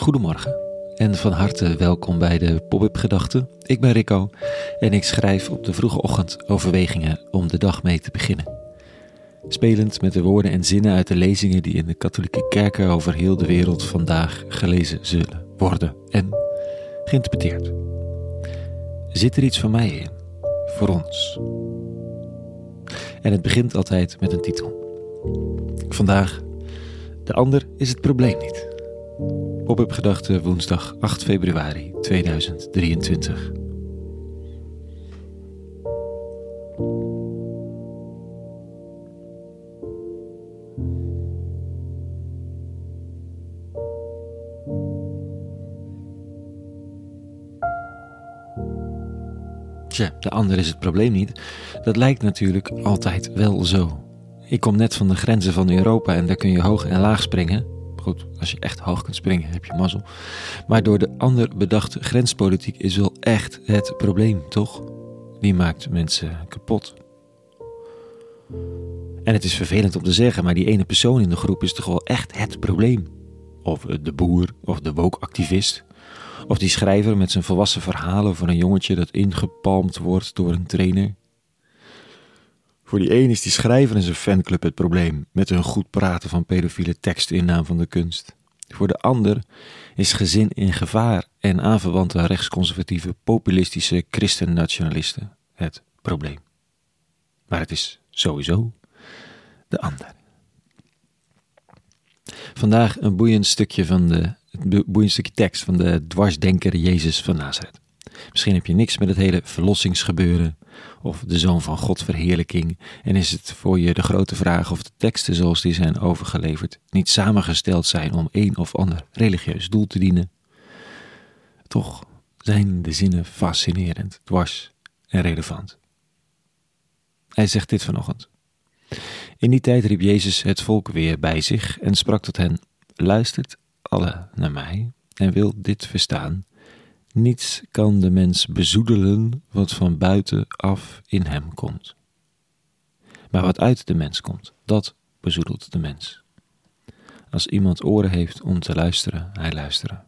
Goedemorgen en van harte welkom bij de Pop-up Gedachten. Ik ben Rico en ik schrijf op de vroege ochtend overwegingen om de dag mee te beginnen. Spelend met de woorden en zinnen uit de lezingen die in de katholieke kerken over heel de wereld vandaag gelezen zullen worden en geïnterpreteerd. Zit er iets van mij in? Voor ons. En het begint altijd met een titel. Vandaag, de ander is het probleem niet. Pop-up gedachten woensdag 8 februari 2023. Tja, de ander is het probleem niet. Dat lijkt natuurlijk altijd wel zo. Ik kom net van de grenzen van Europa en daar kun je hoog en laag springen. Goed, als je echt hoog kunt springen, heb je mazzel. Maar door de ander bedachte grenspolitiek is wel echt het probleem, toch? Die maakt mensen kapot. En het is vervelend om te zeggen, maar die ene persoon in de groep is toch wel echt het probleem. Of de boer, of de woke-activist. Of die schrijver met zijn volwassen verhalen voor een jongetje dat ingepalmd wordt door een trainer. Voor die een is die schrijver en zijn fanclub het probleem, met hun goed praten van pedofiele teksten in naam van de kunst. Voor de ander is gezin in gevaar en aanverwante rechtsconservatieve populistische christennationalisten het probleem. Maar het is sowieso de ander. Vandaag een boeiend stukje van de boeiend stukje tekst van de dwarsdenker Jezus van Nazareth. Misschien heb je niks met het hele verlossingsgebeuren of de Zoon van God verheerlijking en is het voor je de grote vraag of de teksten zoals die zijn overgeleverd niet samengesteld zijn om een of ander religieus doel te dienen. Toch zijn de zinnen fascinerend, dwars en relevant. Hij zegt dit vanochtend. In die tijd riep Jezus het volk weer bij zich en sprak tot hen: Luistert alle naar mij en wil dit verstaan. Niets kan de mens bezoedelen wat van buiten af in hem komt. Maar wat uit de mens komt, dat bezoedelt de mens. Als iemand oren heeft om te luisteren, hij luisteren.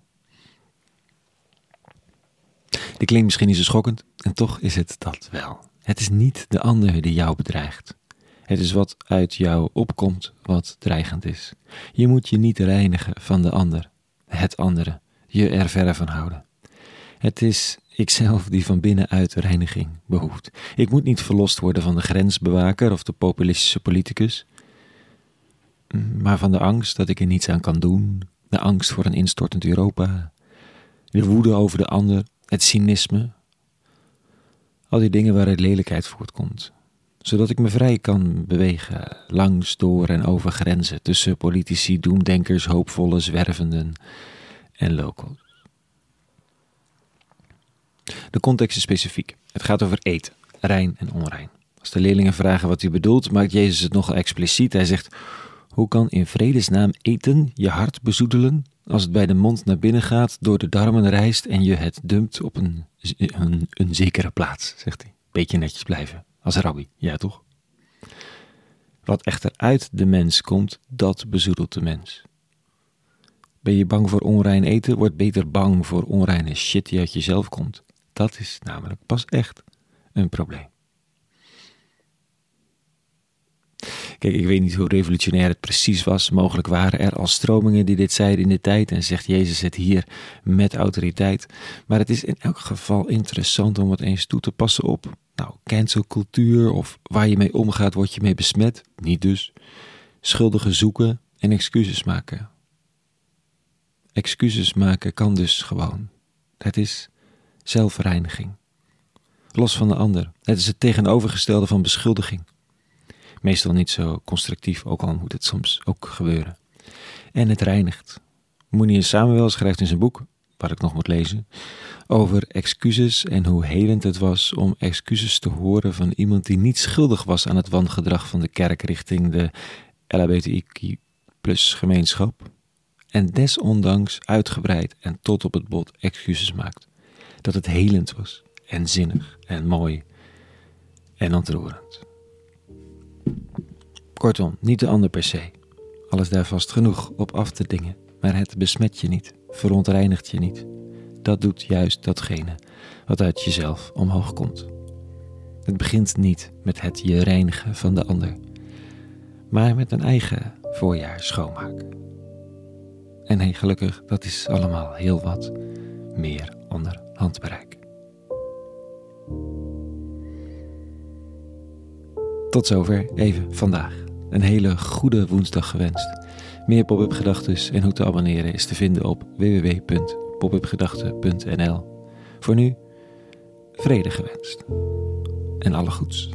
Dit klinkt misschien niet zo schokkend, en toch is het dat wel. Het is niet de ander die jou bedreigt. Het is wat uit jou opkomt wat dreigend is. Je moet je niet reinigen van de ander, het andere, je er verre van houden. Het is ikzelf die van binnenuit reiniging behoeft. Ik moet niet verlost worden van de grensbewaker of de populistische politicus, maar van de angst dat ik er niets aan kan doen, de angst voor een instortend Europa, de woede over de ander, het cynisme, al die dingen waaruit lelijkheid voortkomt, zodat ik me vrij kan bewegen langs, door en over grenzen tussen politici, doemdenkers, hoopvolle, zwervenden en locals. De context is specifiek. Het gaat over eten, rein en onrein. Als de leerlingen vragen wat hij bedoelt, maakt Jezus het nogal expliciet. Hij zegt: Hoe kan in vredesnaam eten je hart bezoedelen als het bij de mond naar binnen gaat, door de darmen reist en je het dumpt op een, een, een zekere plaats, zegt hij. Beetje netjes blijven. Als rabbi, ja toch? Wat echter uit de mens komt, dat bezoedelt de mens. Ben je bang voor onrein eten, word beter bang voor onreine shit die uit jezelf komt. Dat is namelijk pas echt een probleem. Kijk, ik weet niet hoe revolutionair het precies was. Mogelijk waren er al stromingen die dit zeiden in de tijd en zegt Jezus het hier met autoriteit. Maar het is in elk geval interessant om het eens toe te passen op nou, cancelcultuur of waar je mee omgaat, word je mee besmet. Niet dus. Schuldigen zoeken en excuses maken. Excuses maken kan dus gewoon. Het is zelfreiniging. Los van de ander. Het is het tegenovergestelde van beschuldiging. Meestal niet zo constructief, ook al moet het soms ook gebeuren. En het reinigt. Monier Samuel schrijft in zijn boek waar ik nog moet lezen, over excuses en hoe helend het was om excuses te horen van iemand die niet schuldig was aan het wangedrag van de kerk richting de LHBTIQ plus gemeenschap en desondanks uitgebreid en tot op het bot excuses maakt. Dat het helend was en zinnig en mooi en ontroerend. Kortom, niet de ander per se. Alles daar vast genoeg op af te dingen, maar het besmet je niet verontreinigt je niet. Dat doet juist datgene wat uit jezelf omhoog komt. Het begint niet met het je reinigen van de ander, maar met een eigen voorjaar schoonmaak. En hey, gelukkig, dat is allemaal heel wat meer onder handbereik. Tot zover even vandaag. Een hele goede woensdag gewenst. Meer pop-up gedachten en hoe te abonneren is te vinden op www.popupgedachten.nl. Voor nu, vrede gewenst. En alle goeds.